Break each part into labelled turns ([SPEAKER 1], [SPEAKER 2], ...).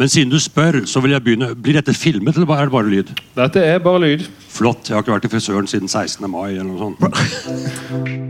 [SPEAKER 1] Men siden du spør, så vil jeg begynne. Blir dette filmet, eller er det bare lyd?
[SPEAKER 2] Dette er bare lyd.
[SPEAKER 1] Flott. Jeg har ikke vært i frisøren siden 16. mai. eller noe sånt.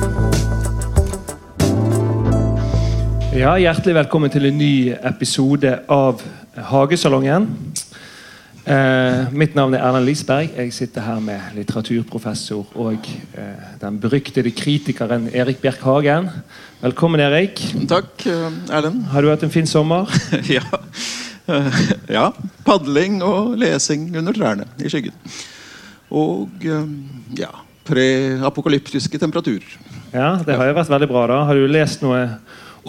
[SPEAKER 2] Ja, Hjertelig velkommen til en ny episode av Hagesalongen. Eh, mitt navn er Erlend Lisberg. Jeg sitter her med litteraturprofessor og eh, den beryktede kritikeren Erik Bjerk Hagen. Velkommen, Erik.
[SPEAKER 3] Takk, eh, Erlend.
[SPEAKER 2] Har du hatt en fin sommer?
[SPEAKER 3] ja. Eh, ja. Padling og lesing under trærne i skyggen. Og eh, ja, preapokalyptiske temperaturer.
[SPEAKER 2] Ja, Det har jo vært veldig bra. da. Har du lest noe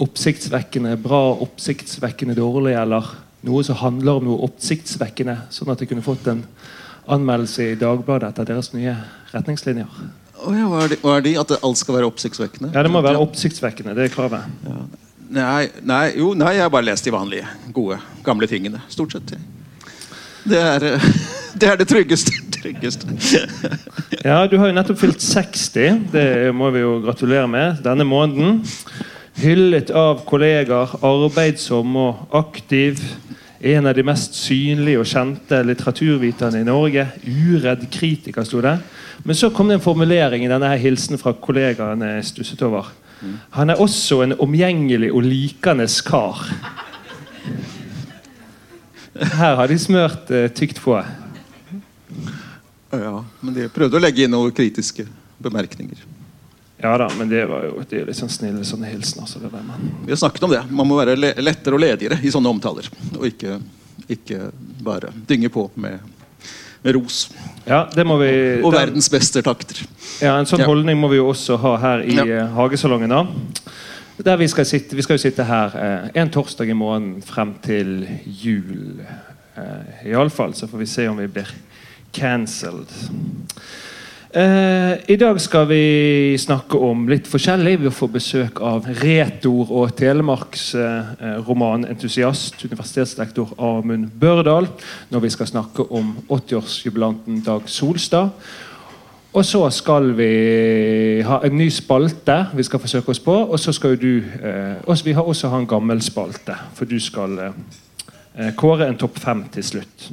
[SPEAKER 2] oppsiktsvekkende bra, oppsiktsvekkende dårlig, eller noe som handler om noe oppsiktsvekkende, sånn at jeg kunne fått en anmeldelse i Dagbladet etter deres nye retningslinjer?
[SPEAKER 3] Oh ja, hva er, de, hva er de? At alt skal være oppsiktsvekkende?
[SPEAKER 2] Ja, Det må være oppsiktsvekkende. Det er kravet.
[SPEAKER 3] Nei, nei, jo, nei, jeg har bare lest de vanlige, gode, gamle tingene. Stort sett. Det er det, er det tryggeste. tryggeste.
[SPEAKER 2] Ja, Du har jo nettopp fylt 60. Det må vi jo gratulere med denne måneden. Hyllet av kollegaer, arbeidsom og aktiv. En av de mest synlige og kjente litteraturviterne i Norge. Uredd kritiker, sto det. Men så kom det en formulering i denne her hilsen fra kollegaene jeg stusset over. Han er også en omgjengelig og likende kar. Her har de smørt eh, tykt på.
[SPEAKER 3] Ja, men de prøvde å legge inn noen kritiske bemerkninger.
[SPEAKER 2] Ja da, men det var jo det er litt sånn snille sånne hilsener. Så det der, men.
[SPEAKER 3] Vi har snakket om det. Man må være lettere og ledigere i sånne omtaler. Og ikke, ikke bare dynge på med, med ros.
[SPEAKER 2] Ja, det må vi
[SPEAKER 3] Og
[SPEAKER 2] den-
[SPEAKER 3] verdens beste takter.
[SPEAKER 2] Ja, En sånn
[SPEAKER 3] Ja.
[SPEAKER 2] holdning må vi jo også ha her i
[SPEAKER 3] Ja.
[SPEAKER 2] eh, Hagesalongen. da Der vi skal sitte Vi skal jo sitte her eh, en torsdag i måneden frem til jul. Eh, Iallfall så får vi se om vi blir cancelled. Eh, I dag skal vi snakke om litt forskjellig. Vi får besøk av retor- og telemarksromanentusiast, eh, eh, universitetslektor Amund Børdal, når vi skal snakke om 80-årsjubilanten Dag Solstad. Og så skal vi ha en ny spalte vi skal forsøke oss på. Og så skal du eh, også, Vi har også ha en gammel spalte, for du skal eh, eh, kåre en topp fem til slutt.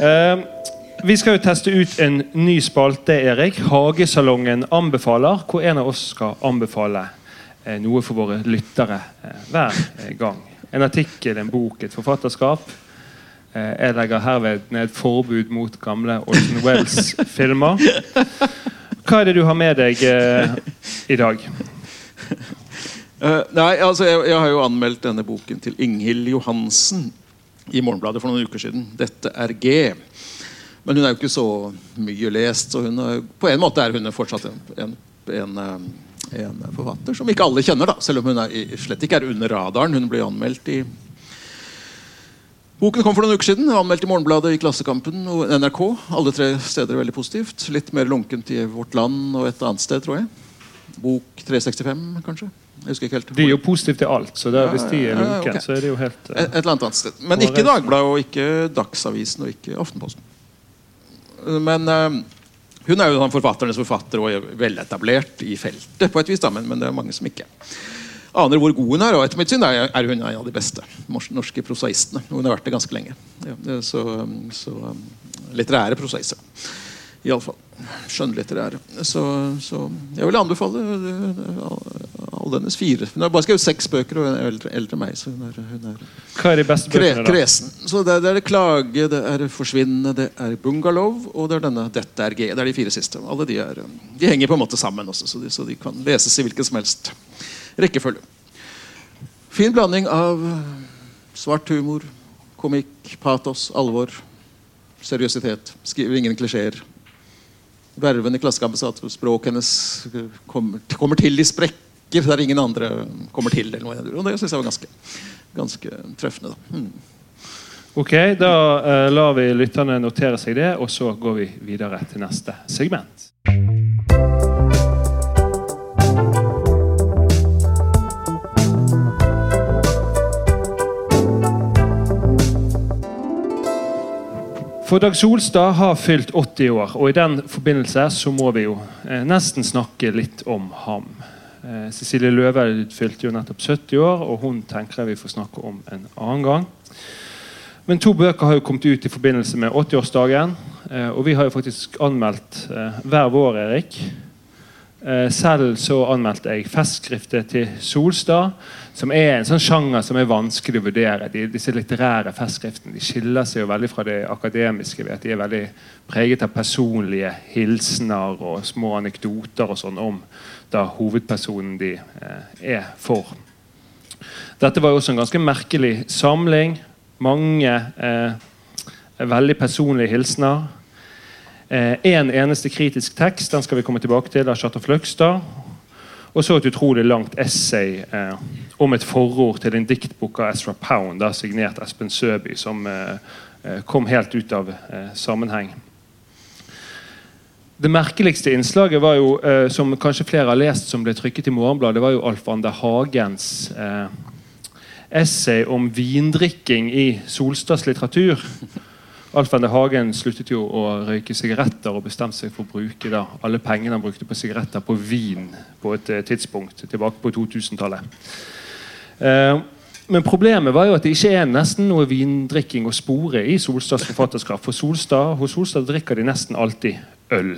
[SPEAKER 2] Eh, vi skal jo teste ut en ny spalte, Erik. Hagesalongen anbefaler. Hvor en av oss skal anbefale eh, noe for våre lyttere eh, hver eh, gang. En artikkel, en bok, et forfatterskap. Jeg legger herved ned forbud mot gamle Orson Wells-filmer. Hva er det du har med deg i dag?
[SPEAKER 3] Uh, nei, altså jeg, jeg har jo anmeldt denne boken til Inghild Johansen i Morgenbladet for noen uker siden. 'Dette er G'. Men hun er jo ikke så mye lest, så hun er, på en måte er hun fortsatt en, en, en, eh, en forfatter som ikke alle kjenner, da, selv om hun er, slett ikke er under radaren. Hun ble anmeldt i Boken kom for noen uker siden. Anmeldt i Morgenbladet, i Klassekampen og NRK. Alle tre steder veldig positivt. Litt mer lunkent i Vårt Land og et annet sted, tror jeg. Bok 365, kanskje. Jeg husker ikke helt.
[SPEAKER 2] De er jo positive til alt, så
[SPEAKER 3] Ja,
[SPEAKER 2] hvis de er lunken,
[SPEAKER 3] ok.
[SPEAKER 2] så er det jo helt
[SPEAKER 3] Et,
[SPEAKER 2] eh,
[SPEAKER 3] et eller annet annet sted. Men ikke Dagbladet, og ikke Dagsavisen og ikke Aftenposten. Men uh, hun er jo sånn forfatternes forfatter og er veletablert i feltet, på et vis, da, men, men det er mange som ikke aner hvor god hun er. Og etter mitt syn er, hun en av de beste norske prosaistene. Hun har vært det ganske lenge. Så, så um, litterære prosaiser. Iallfall. Skjønnlitterære. Så, så jeg vil anbefale uh, alle hennes fire. Hun har bare skrevet seks bøker og hun er eldre, eldre enn meg. så hun er, hun er
[SPEAKER 2] Hva er de beste bøkene, da?
[SPEAKER 3] kresen. Så det, det er Klage, det er Forsvinne, det er Bungalow og det er denne Dette er G. Det er de fire siste. Alle de, er, um, de henger på en måte sammen også, så de, så de kan leses i hvilken som helst rekkefølge. Fin blanding av uh, svart humor, komikk, patos, alvor, seriøsitet. Skriver ingen klisjeer. Verven i Klassekampen sa at språket hennes uh, kommer, kommer til i sprekker der ingen andre kommer til. Og det syns jeg var ganske, ganske treffende. Da. Mm.
[SPEAKER 2] Ok, Da eh, lar vi lytterne notere seg det, og så går vi videre til neste segment. For Dag Solstad har fylt 80 år, og i den forbindelse så må vi jo eh, nesten snakke litt om ham. Eh, Cecilie Løveld fylte jo nettopp 70 år, og hun tenker jeg vi får snakke om en annen gang. Men to bøker har jo kommet ut i forbindelse med 80-årsdagen. Eh, og vi har jo faktisk anmeldt eh, hver vår, Erik. Eh, selv så anmeldte jeg festskriftet til Solstad, som er en sånn sjanger som er vanskelig å vurdere. De, disse litterære festskriftene de skiller seg jo veldig fra det akademiske. ved at De er veldig preget av personlige hilsener og små anekdoter og sånn om da hovedpersonen de eh, er for. Dette var jo også en ganske merkelig samling. Mange eh, veldig personlige hilsener. Én en eneste kritisk tekst den skal vi komme tilbake til av Charter Fløgstad. Og så et utrolig langt essay eh, om et forord til en diktbok av Ezra Pound, da, signert Espen Søby, som eh, eh, kom helt ut av eh, sammenheng. Det merkeligste innslaget var jo, eh, som kanskje flere har lest, som ble trykket i Morgenbladet, var jo Alf Ander Hagens eh, essay om vindrikking i Solstads litteratur. Alf Ende Hagen sluttet jo å røyke sigaretter og bestemte seg for å bruke da, alle pengene han brukte på sigaretter, på vin på et eh, tidspunkt tilbake på 2000-tallet. Eh, men problemet var jo at det ikke er nesten noe vindrikking å spore i Solstads forfatterskap. For Solstad, hos Solstad drikker de nesten alltid øl.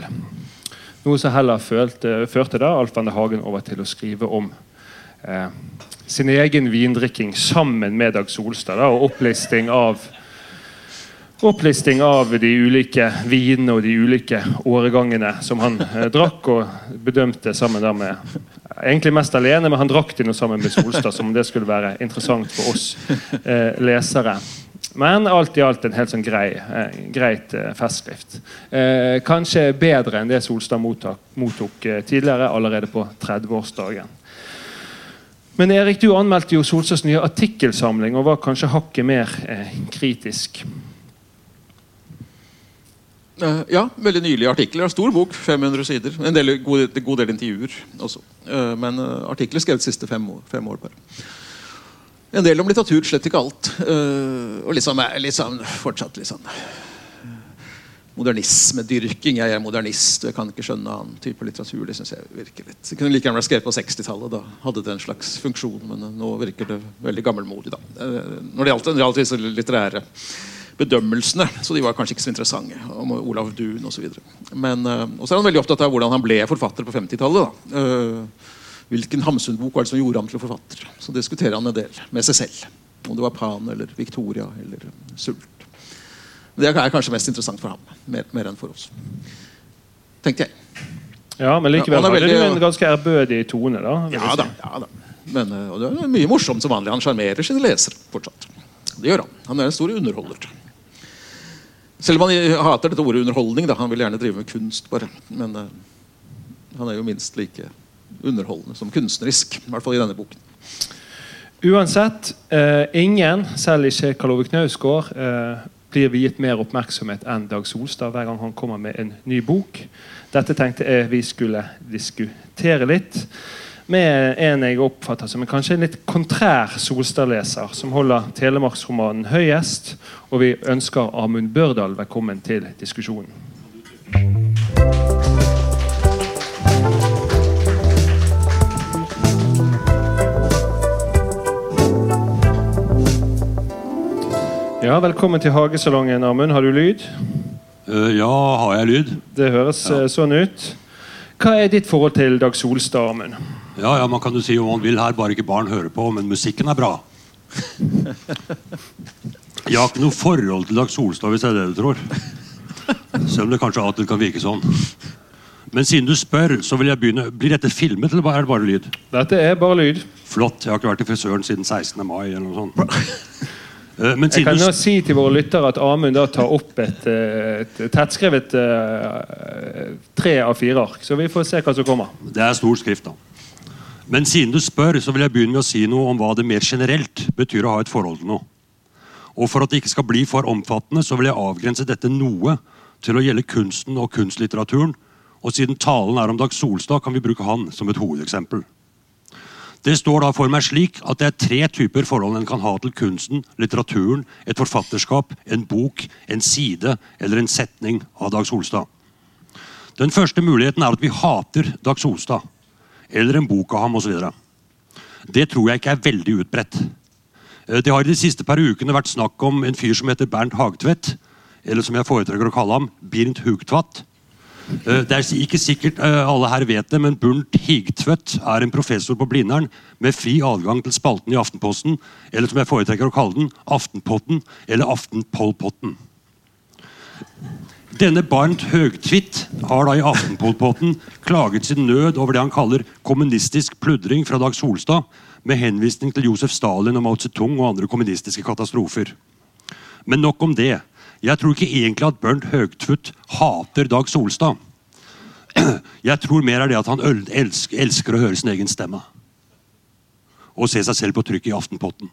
[SPEAKER 2] Noe som heller følte, førte da Alf Ende Hagen over til å skrive om eh, sin egen vindrikking sammen med Dag Solstad. Da, og opplisting av opplisting av de ulike vinene og de ulike årgangene som han eh, drakk og bedømte sammen der med Egentlig mest alene, men han drakk de nå sammen med Solstad, som om det skulle være interessant for oss eh, lesere. Men alt i alt en helt sånn grei, eh, greit eh, festskrift. Eh, kanskje bedre enn det Solstad mottok, mottok eh, tidligere, allerede på 30-årsdagen. Men Erik, du anmeldte jo Solstads nye artikkelsamling og var kanskje hakket mer kritisk.
[SPEAKER 3] Eh, ja, veldig nylige artikler. Stor bok, 500 sider. En del, god, god del intervjuer også. Eh, men uh, artikler skrevet de siste fem år. Fem år bare. En del om litteratur, slett ikke alt. Og liksom, sånn, fortsatt litt sånn modernismedyrking. Jeg er modernist, og jeg kan ikke skjønne annen type litteratur. Det synes jeg virker litt Det kunne like gjerne vært skrevet på 60-tallet. Da hadde det en slags funksjon, men nå virker det veldig gammelmodig. da. når det gjaldt, gjaldt disse bedømmelsene. Så de var kanskje ikke så interessante. Om Olav Duun osv. Men og så er han veldig opptatt av hvordan han ble forfatter på 50-tallet. Uh, hvilken Hamsun-bok var det som gjorde ham til forfatter? Så diskuterer han en del med seg selv. Om det var Pan eller Victoria eller Sult. Det er kanskje mest interessant for ham, mer, mer enn for oss. Tenkte jeg.
[SPEAKER 2] Ja, Men likevel
[SPEAKER 3] Ja,
[SPEAKER 2] hadde
[SPEAKER 3] veldig-
[SPEAKER 2] du en ganske ærbødig tone. da.
[SPEAKER 3] Ja da. ja da. Men uh, og det er mye morsomt som vanlig. Han sjarmerer sine lesere fortsatt. Det gjør han. Han er en stor underholder. Selv om han hater dette ordet underholdning. Da. Han vil gjerne drive med kunst, bare. Men uh, han er jo minst like underholdende som kunstnerisk. I hvert fall i denne boken.
[SPEAKER 2] Uansett, uh, ingen, selv ikke Karl Ove Knausgård, uh, blir viet mer oppmerksomhet enn Dag Solstad hver gang han kommer med en ny bok. Dette tenkte jeg vi skulle diskutere litt med en jeg oppfatter som en kanskje litt kontrær Solstad-leser, som holder Telemarksromanen høyest. Og vi ønsker Amund Børdal velkommen til diskusjonen. Ja, Velkommen til Hagesalongen, Amund. Har du lyd?
[SPEAKER 1] Eh, ja, har jeg lyd?
[SPEAKER 2] Det høres ja. sånn ut. Hva er ditt forhold til Dag Solstad, Amund?
[SPEAKER 1] Ja, ja, man kan jo si om man vil her, bare ikke barn hører på, men musikken er bra. Jeg har ikke noe forhold til Dag Solstad, hvis det er det du tror. Selv om det kanskje av og til kan virke sånn. Men siden du spør, så vil jeg begynne. Blir dette filmet, eller er det bare lyd?
[SPEAKER 2] Dette er bare lyd.
[SPEAKER 1] Flott. Jeg har ikke vært i frisøren siden 16. mai. eller noe sånt. Eh,
[SPEAKER 2] Jeg kan
[SPEAKER 1] du
[SPEAKER 2] nå si til våre lyttere at Amund da tar opp et, eh, et tettskrevet eh, tre av fire ark. Så vi får se hva som kommer.
[SPEAKER 1] Det er stor skrift, da. Men siden du spør, så vil jeg begynne med å si noe om hva det mer generelt betyr å ha et forhold til noe. Og for at det ikke skal bli for omfattende, så vil jeg avgrense dette noe til å gjelde kunsten og kunstlitteraturen. Og siden talen er om Dag Solstad, kan vi bruke han som et hovedeksempel. Det står da for meg slik at det er tre typer forhold en kan ha til kunsten, litteraturen, et forfatterskap, en bok, en side eller en setning av Dag Solstad. Den første muligheten er at vi hater Dag Solstad eller en bok av ham osv. Det tror jeg ikke er veldig utbredt. Eh, Det har i de siste par ukene vært snakk om en fyr som heter Bernt Hagtvedt, eller som jeg foretrekker å kalle ham, Birnt Hugtvatt. Eh, Det er ikke sikkert eh, alle her vet det, men Burnt Higtvedt er en professor på Blindern med fri adgang til spalten i Aftenposten, eller som jeg foretrekker å kalle den, Aftenpotten eller Aftenpolpotten. Denne Barnt Høgtvitt har da i Aftenpolpotten klaget sin nød over det han kaller kommunistisk pludring fra Dag Solstad, med henvisning til Josef Stalin og Mao Zedong og andre kommunistiske katastrofer. Men nok om det. Jeg tror ikke egentlig at Bernt Høgtvedt hater Dag Solstad. Jeg tror mer er det at han elsker å høre sin egen stemme. Og se seg selv på trykk i Aftenpotten.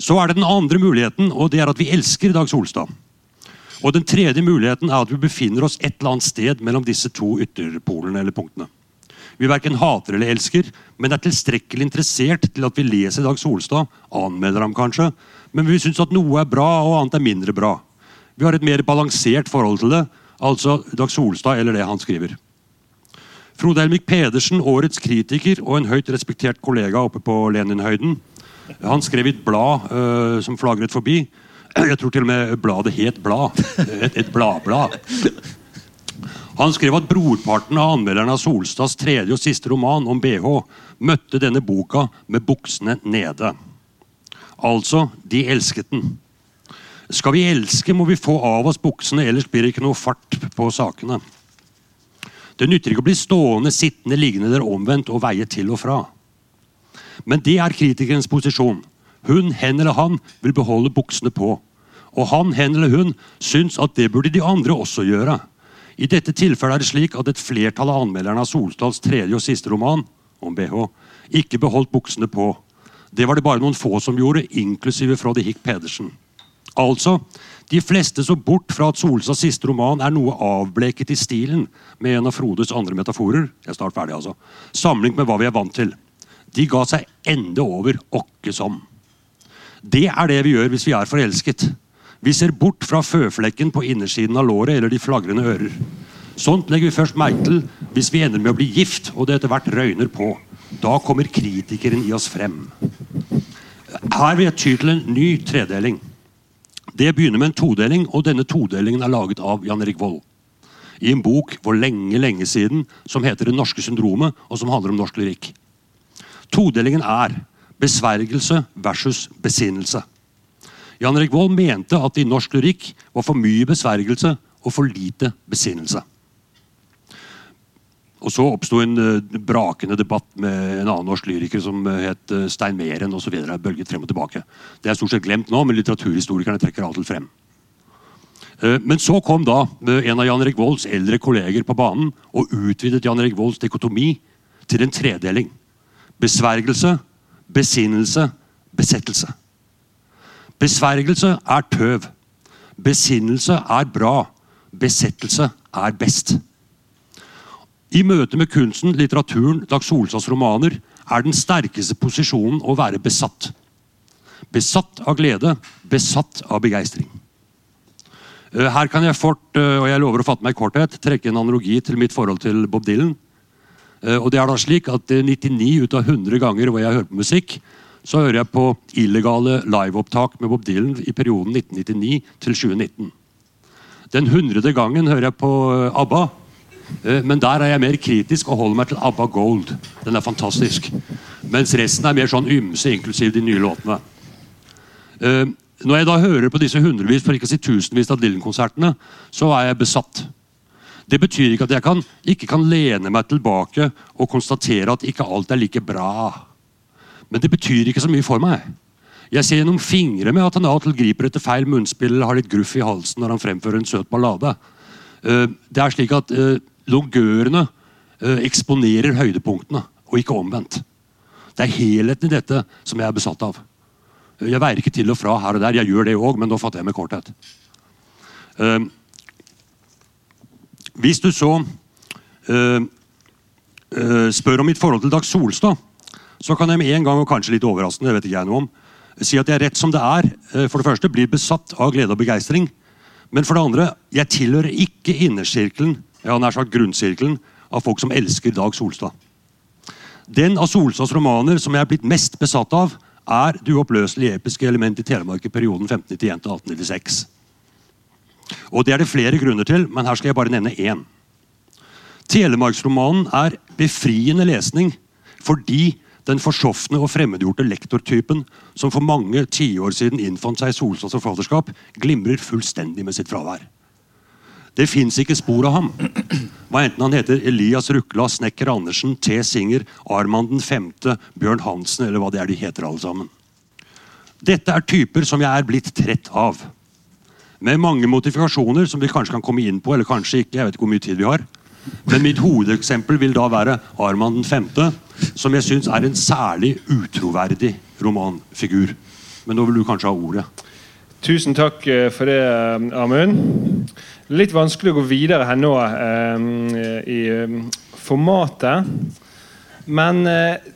[SPEAKER 1] Så er det den andre muligheten, og det er at vi elsker Dag Solstad. Og den tredje muligheten er at vi befinner oss et eller annet sted mellom disse to ytterpolene eller punktene. Vi verken hater eller elsker, men er tilstrekkelig interessert til at vi leser Dag Solstad, anmelder ham kanskje, men vi syns at noe er bra og annet er mindre bra. Vi har et mer balansert forhold til det, altså Dag Solstad eller det han skriver. Frode Helmik Pedersen, årets kritiker og en høyt respektert kollega oppe på Leninhøyden, han skrev i et blad øh, som flagret forbi. Jeg tror til og med bladet het Blad. Et, bladblad. Han skrev at brorparten av anmelderne av Solstads tredje og siste roman om BH møtte denne boka med buksene nede. Altså, de elsket den. Skal vi elske, må vi få av oss buksene, ellers blir det ikke noe fart på sakene. Det nytter ikke å bli stående, sittende, liggende eller omvendt og veie til og fra. Men det er kritikerens posisjon. Hun, hen eller han vil beholde buksene på. Og han, hen eller hun syns at det burde de andre også gjøre. I dette tilfellet er det slik at et flertall av anmelderne av Solstads tredje og siste roman, om BH, ikke beholdt buksene på. Det var det bare noen få som gjorde, inklusive Frode Hikk Pedersen. Altså, de fleste så bort fra at Solstads siste roman er noe avbleket i stilen, med en av Frodes andre metaforer, jeg er snart ferdig altså, sammenlignet med hva vi er vant til. De ga seg ende over åkke som. Det er det vi gjør hvis vi er forelsket. Vi ser bort fra føflekken på innersiden av låret eller de flagrende ører. Sånt legger vi først merke til hvis vi ender med å bli gift og det etter hvert røyner på. Da kommer kritikeren i oss frem. Her vil jeg ty til en ny tredeling. Det begynner med en todeling, og denne todelingen er laget av Jan Erik Vold. I en bok for lenge, lenge siden som heter Det norske syndromet, og som handler om norsk lyrikk. Todelingen er besvergelse versus besinnelse. Jan Erik Vold mente at i norsk lyrikk var for mye besvergelse og for lite besinnelse. Og Så oppsto en eh, brakende debatt med en annen norsk lyriker som eh, het eh, Stein Meren osv. Bølget frem og tilbake. Det er stort sett glemt nå, men litteraturhistorikerne trekker alt frem. Men så kom da en av Jan Erik Volds eldre kolleger på banen og utvidet Jan Erik Volds dikotomi til en tredeling. Besvergelse, besinnelse, besettelse. Besvergelse er tøv. Besinnelse er bra. Besettelse er best. I møte med kunsten, litteraturen, Dag Solstads romaner er den sterkeste posisjonen å være besatt. Besatt av glede, besatt av begeistring. Eh, Her kan jeg fort, eh, og jeg lover å fatte meg i korthet, trekke en analogi til mitt forhold til Bob Dylan. Eh, Og det er da slik at eh, 99 ut av 100 ganger hvor jeg hører på musikk, så hører jeg på illegale liveopptak med Bob Dylan i perioden 1999 til 2019. Den hundrede gangen hører jeg på eh, ABBA. Eh, Men der er jeg mer kritisk og holder meg til ABBA Gold. Den er fantastisk. Mens resten er mer sånn ymse, inklusiv de nye låtene. Eh, Når jeg da hører på disse hundrevis, for ikke å si tusenvis av Dylan-konsertene, så er jeg besatt. Det betyr ikke at jeg kan, ikke kan lene meg tilbake og konstatere at ikke alt er like bra. Men det betyr ikke så mye for meg. Jeg ser gjennom fingre med at han av og til griper etter feil munnspill eller har litt gruff i halsen når han fremfører en søt ballade. Eh, Det er slik at eh, longørene eh, eksponerer høydepunktene, og ikke omvendt. Det er helheten i dette som jeg er besatt av. Jeg veier ikke til og fra her og der. Jeg gjør det òg, men nå fatter jeg med korthet. Hvis du så eh, eh, spør om mitt forhold til Dag Solstad, så kan jeg med en gang, og kanskje litt overraskende, det vet ikke jeg noe om, si at jeg rett som det er, eh, for det første blir besatt av glede og begeistring. Men for det andre, jeg tilhører ikke innersirkelen, ja, nær sagt grunnsirkelen, av folk som elsker Dag Solstad. Den av Solstads romaner som jeg er blitt mest besatt av, er det uoppløselige episke element i Telemark i perioden 1591 til 1896. Og Det er det flere grunner til, men her skal jeg bare nevne én. Telemarksromanen er befriende lesning fordi den forsofne og fremmedgjorte lektortypen som for mange tiår siden innfant seg i Solstads forfatterskap, glimrer fullstendig med sitt fravær. Det fins ikke spor av ham. Hva enten han heter Elias Rukla, Snekker Andersen, T. Singer, Armand den femte, Bjørn Hansen eller hva det er de heter alle sammen. Dette er typer som jeg er blitt trett av. Med mange modifikasjoner som vi kanskje kan komme inn på, eller kanskje ikke. jeg vet ikke hvor mye tid vi har. Men mitt hovedeksempel vil da være Arman den femte, som jeg syns er en særlig utroverdig romanfigur. Men nå vil du kanskje ha ordet.
[SPEAKER 2] Tusen takk eh, for det, eh, Amund. Litt vanskelig å gå videre her nå eh, i eh, formatet. Men eh,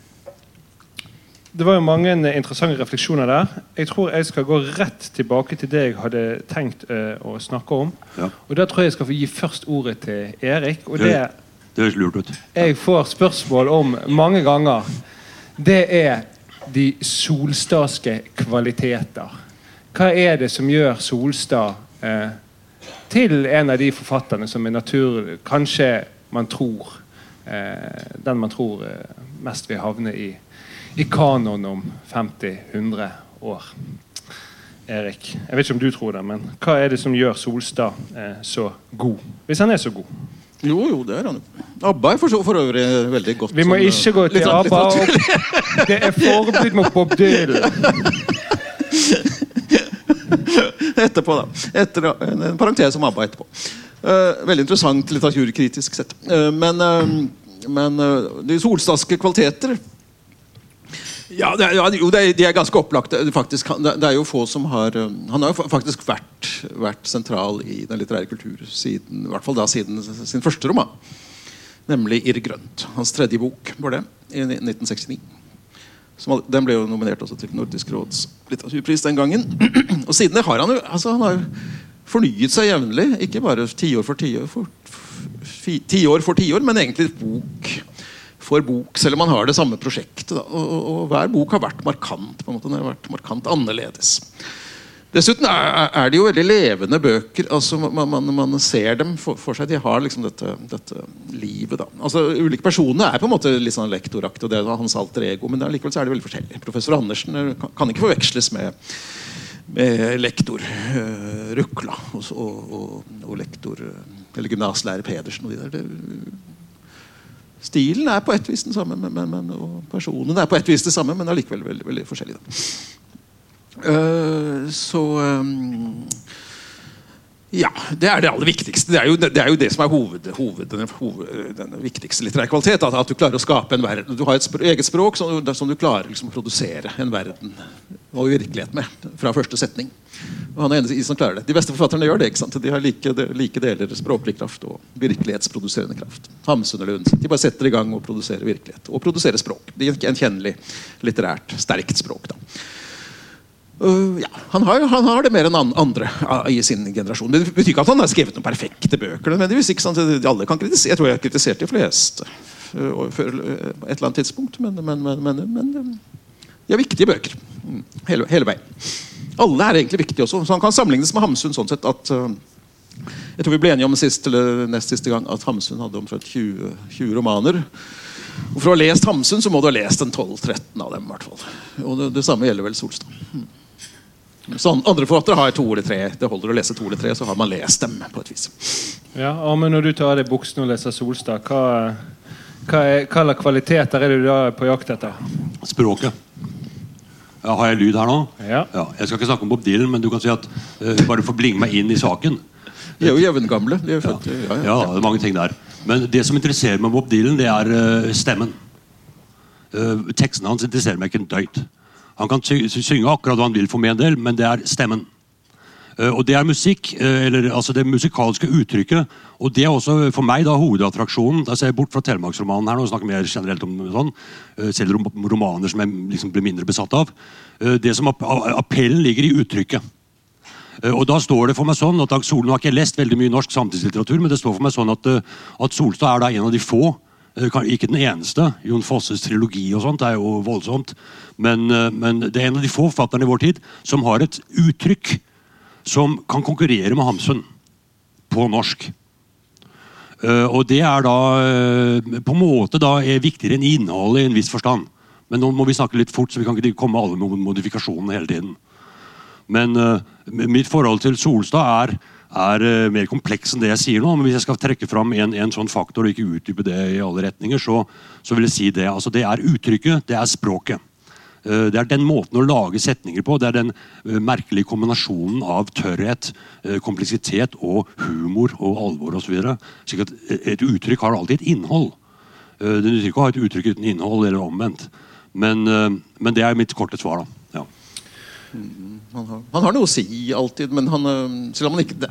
[SPEAKER 2] det var jo mange interessante refleksjoner der. Jeg tror jeg skal gå rett tilbake til det jeg hadde tenkt uh, å snakke om.
[SPEAKER 1] Ja.
[SPEAKER 2] Og Da tror jeg jeg skal få gi først ordet til Erik. Og det
[SPEAKER 1] Det høres lurt ut.
[SPEAKER 2] jeg får spørsmål om mange ganger, det er de solstadske kvaliteter. Hva er det som gjør Solstad uh, til en av de forfatterne som er natur... Kanskje man tror uh, Den man tror eh, mest vil havne i, i kanon om 50-100 år. Erik, jeg vet ikke om du tror det, men hva er det som gjør Solstad eh, så god? Hvis han er så god.
[SPEAKER 3] Jo, jo, det er han. ABBA er for, så- for øvrig veldig godt.
[SPEAKER 2] Vi må
[SPEAKER 3] som,
[SPEAKER 2] ikke gå til
[SPEAKER 3] sånn- litt
[SPEAKER 2] ABBA. og Det er forbud mot Bob Dylan.
[SPEAKER 3] etterpå, da. Etter, en, en parentes om ABBA etterpå. Uh, veldig interessant litteraturkritisk sett. Uh, men uh, men eh, de solstadske kvaliteter ja, det er, jo, det er, de er ganske opplagte. Faktisk, det er jo få som har eh, Han har jo faktisk vært, vært sentral i den litterære kultur siden, i hvert fall da siden sin første roman. Nemlig 'Irr grønt'. Hans tredje bok var det, i 1969. Som, den ble jo nominert også til Nordisk råds litteraturpris den gangen. Og siden det har han jo altså, han har fornyet seg jevnlig. Ikke bare tiår for tiår, tiår for tiår, men egentlig bok for bok, selv om man har det samme prosjektet. Og, og, hver bok har vært markant. på en måte, Den har vært markant annerledes. Dessuten er, er de jo veldig levende bøker. altså Man, man, man ser dem for, for seg. De har liksom dette, dette livet. da. Altså Ulike personer er på en måte litt sånn lektoraktig, og det er hans alter ego, men likevel så er de veldig forskjellige. Professor Andersen er- kan, kan ikke forveksles med, med lektor uh, Rukla og, og, og, og lektor eh, eller gymnaslærer Pedersen. og de der. Det, Stilen er på et vis den samme, men, men, og personene er på et vis det samme, men allikevel veldig, veldig forskjellige. Da. Eh, så ehm, Ja, det er det aller viktigste. Det er jo det, er jo det som er hoved, hoved, den, hoved, den viktigste litterære kvalitet. At, at du klarer å skape en verden. Du har et språk, eget språk som, som du klarer liksom, å produsere en verden og virkelighet med fra første setning. Og han er en som klarer det. De beste forfatterne gjør det. ikke sant? De har like, de, like deler språklig kraft og virkelighetsproduserende kraft. Hamsun og Lund. De bare setter i gang og produserer virkelighet. Og produserer språk. Det er Gjenkjennelig litterært sterkt språk. da. Uh, ja, han har, han har det mer enn andre uh, i sin generasjon. Men Det betyr ikke at han har skrevet noen perfekte bøker. nødvendigvis, ikke sant? Alle kan kritisere. Jeg tror jeg har kritisert de fleste uh, før uh, et eller annet tidspunkt. Men, men, men, men, men de er viktige bøker. Mm, Hele, hele veien. Alle er egentlig viktige også. Så han kan sammenlignes med Hamsun sånn sett at Jeg tror vi ble enige om sist, eller nest siste gang at Hamsun hadde omtrent 20, 20 romaner. Og For å ha lest Hamsun så må du ha lest en 12-13 av dem. i hvert fall. Og det, det samme gjelder vel Solstad. Mm. Så andre forfattere har to eller tre. Det holder å lese to eller tre, så har man lest dem. på et vis.
[SPEAKER 2] Ja, men når du tar av deg buksene og leser Solstad, hva, hva, er, hva slags kvaliteter er du da på jakt etter?
[SPEAKER 1] Språket. Ja, har jeg lyd her nå?
[SPEAKER 2] Ja.
[SPEAKER 1] Jeg skal ikke snakke om Bob Dylan, men du kan si at uh, bare for blinge meg inn i saken.
[SPEAKER 3] De er jo jevngamle. De er født, ja,
[SPEAKER 1] Ja, det er mange ting der. Men det som interesserer meg med Bob Dylan, det er uh, stemmen. Uh, teksten hans interesserer meg ikke en døyt. Han kan synge akkurat hva han vil for min del, men det er stemmen. Eh, og det er musikk, eh, eller altså det musikalske uttrykket. Og det er også for meg da hovedattraksjonen. Da ser jeg bort fra Telemarksromanen her nå og snakker mer generelt om sånn. eh, selv rom romaner som jeg liksom blir mindre besatt av. Eh, det som Appellen ligger i uttrykket. Eh, Og da står det for meg sånn at Dag Sol, har ikke lest veldig mye norsk samtidslitteratur, men det står for meg sånn at, eh, at Solstad er da en av de få, eh, ikke den eneste. Jon Fosses trilogi og sånt er jo voldsomt. Men, eh, men det er en av de få forfatterne i vår tid som har et uttrykk som kan konkurrere med Hamsun på norsk. Eh, og det er da eh, på en måte da er viktigere enn innholdet i en viss forstand. Men nå må vi snakke litt fort, så vi kan ikke komme alle med modifikasjonene hele tiden. Men uh, mitt forhold til Solstad er, er eh, mer kompleks enn det jeg sier nå. Men hvis jeg skal trekke fram en, en sånn faktor og ikke utdype det i alle retninger, så, så vil jeg si det. Altså, det er uttrykket, det er språket. Eh, Det er den måten å lage setninger på. Det er den eh, merkelige kombinasjonen av tørrhet, kompleksitet og humor og alvor osv. Et uttrykk har alltid et innhold. Det nytter ikke å ha et uttrykk uten innhold, eller omvendt. Men, men det er mitt korte svar. da. Ja.
[SPEAKER 3] Han har, han har noe å si alltid, men han, øh, selv om han ikke det,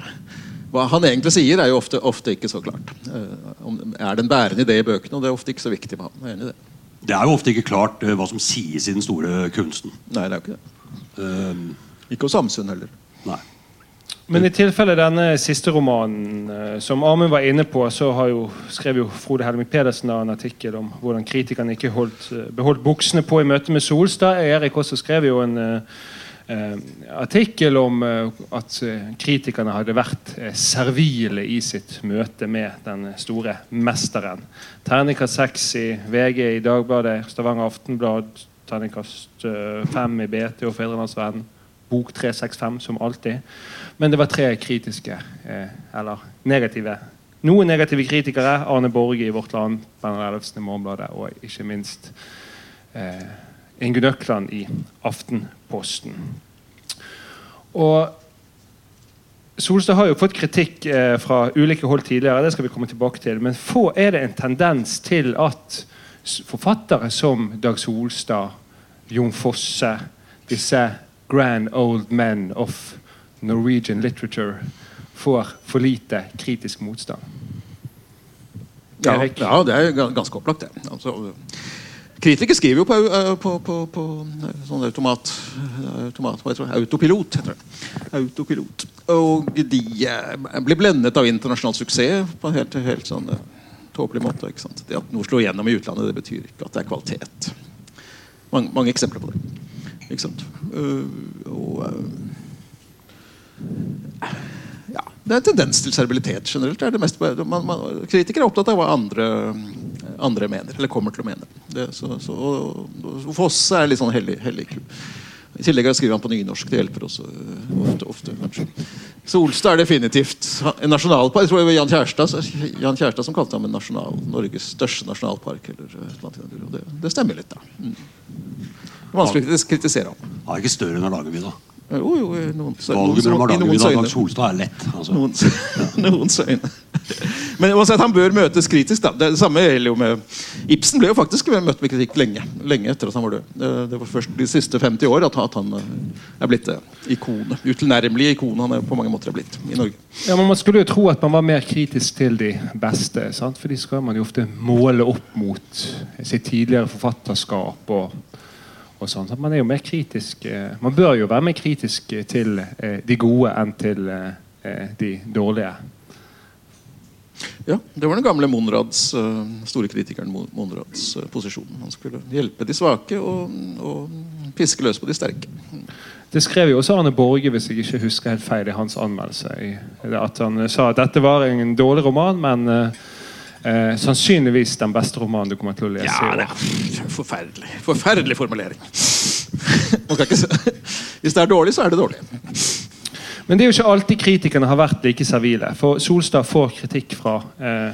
[SPEAKER 3] Hva han egentlig sier, er jo ofte, ofte ikke så klart. Uh, om, er det en bærende idé i bøkene? Og det er ofte ikke så viktig med han. Er enig i det.
[SPEAKER 1] Det er jo ofte ikke klart uh, hva som sies i den store kunsten.
[SPEAKER 3] Nei, det er jo ikke det.
[SPEAKER 1] Eh,
[SPEAKER 3] Ikke hos Samsund heller.
[SPEAKER 1] nei.
[SPEAKER 2] Men i tilfelle denne siste romanen, eh, som Amund var inne på, så har jo, skrev jo Frode Helmik Pedersen da en artikkel om hvordan kritikerne ikke holdt, eh, beholdt buksene på i møte med Solstad. Erik også skrev jo en eh, eh, artikkel om eh, at eh, kritikerne hadde vært eh, servile i sitt møte med den store mesteren. Terningkast seks i VG, i Dagbladet, Stavanger Aftenblad, terningkast eh, fem i BT og Fedrelandsvennen. Bok 365, som alltid. Men det var tre kritiske, eh, eller negative. Noen negative kritikere. Arne Borge i Vårt Land, Bernhard Ellefsen i Morgenbladet og ikke minst eh, Økland i Aftenposten. Og Solstad har jo fått kritikk eh, fra ulike hold tidligere, det skal vi komme tilbake til. Men få er det en tendens til at forfattere som Dag Solstad, Jon Fosse, disse grand old men of Norwegian literature, får for lite kritisk motstand.
[SPEAKER 3] Ja, ja, det er ganske opplagt, det. Altså, kritikere skriver jo på, på, på, på sånn automat, automat hva heter det? Autopilot, heter det. Autopilot. Og de eh, blir blendet av internasjonal suksess på en helt, helt sånn eh, tåpelig måte. ikke sant? Det at noe slår gjennom i utlandet, det betyr ikke at det er kvalitet. Mange, mange eksempler på det. Ikke sant? Og ja, det er en tendens til servilitet generelt. Det det mest, man, man, kritikere er opptatt av hva andre, andre mener, eller kommer til å mene. Det, så, så, og, og er litt sånn hellig, hellig ku. I tillegg skriver han på nynorsk. Det hjelper også øh, ofte. ofte kanskje. Så Olstad er definitivt en nasjonalpark. Jeg tror det var Jan Kjærstad, Jan Kjærstad som kalte ham en nasjonal, Norges største nasjonalpark. Eller, og det, det stemmer litt, da. Mm. Det er vanskelig å kritisere ham.
[SPEAKER 1] Han er ikke større enn Hardangervidda.
[SPEAKER 3] Jo, jo, i noen, i noens øyne.
[SPEAKER 1] Solstad er lett. Altså.
[SPEAKER 3] Noens, noens øyne. Men uansett, han bør møtes kritisk. da. Det, samme gjelder jo med Ibsen ble jo faktisk møtt med kritikk lenge lenge etter at han var død. Det, det var først de siste 50 år at, at han eh, er blitt det ikonet. Utilnærmelige ikonet han er på mange måter er blitt i Norge.
[SPEAKER 2] Ja, men Man skulle jo tro at man var mer kritisk til de beste. sant? For de skal man jo ofte måle opp mot sitt tidligere forfatterskap. og, og sånn. Så Man er jo mer kritisk eh, Man bør jo være mer kritisk til eh, de gode enn til eh, de dårlige.
[SPEAKER 3] Ja, Det var den gamle Monrads, store kritikeren Monrads posisjon. Han skulle hjelpe de svake og, og piske løs på de sterke.
[SPEAKER 2] Det skrev jo også Arne Borge, hvis jeg ikke husker helt feil, i hans anmeldelse. At Han sa at dette var en dårlig roman, men eh, sannsynligvis den beste romanen du kommer til å lese.
[SPEAKER 3] Ja, det er forferdelig. Forferdelig formulering. Hvis det er dårlig, så er det dårlig.
[SPEAKER 2] Men det er jo ikke alltid kritikerne har vært like servile. For Solstad får kritikk fra eh,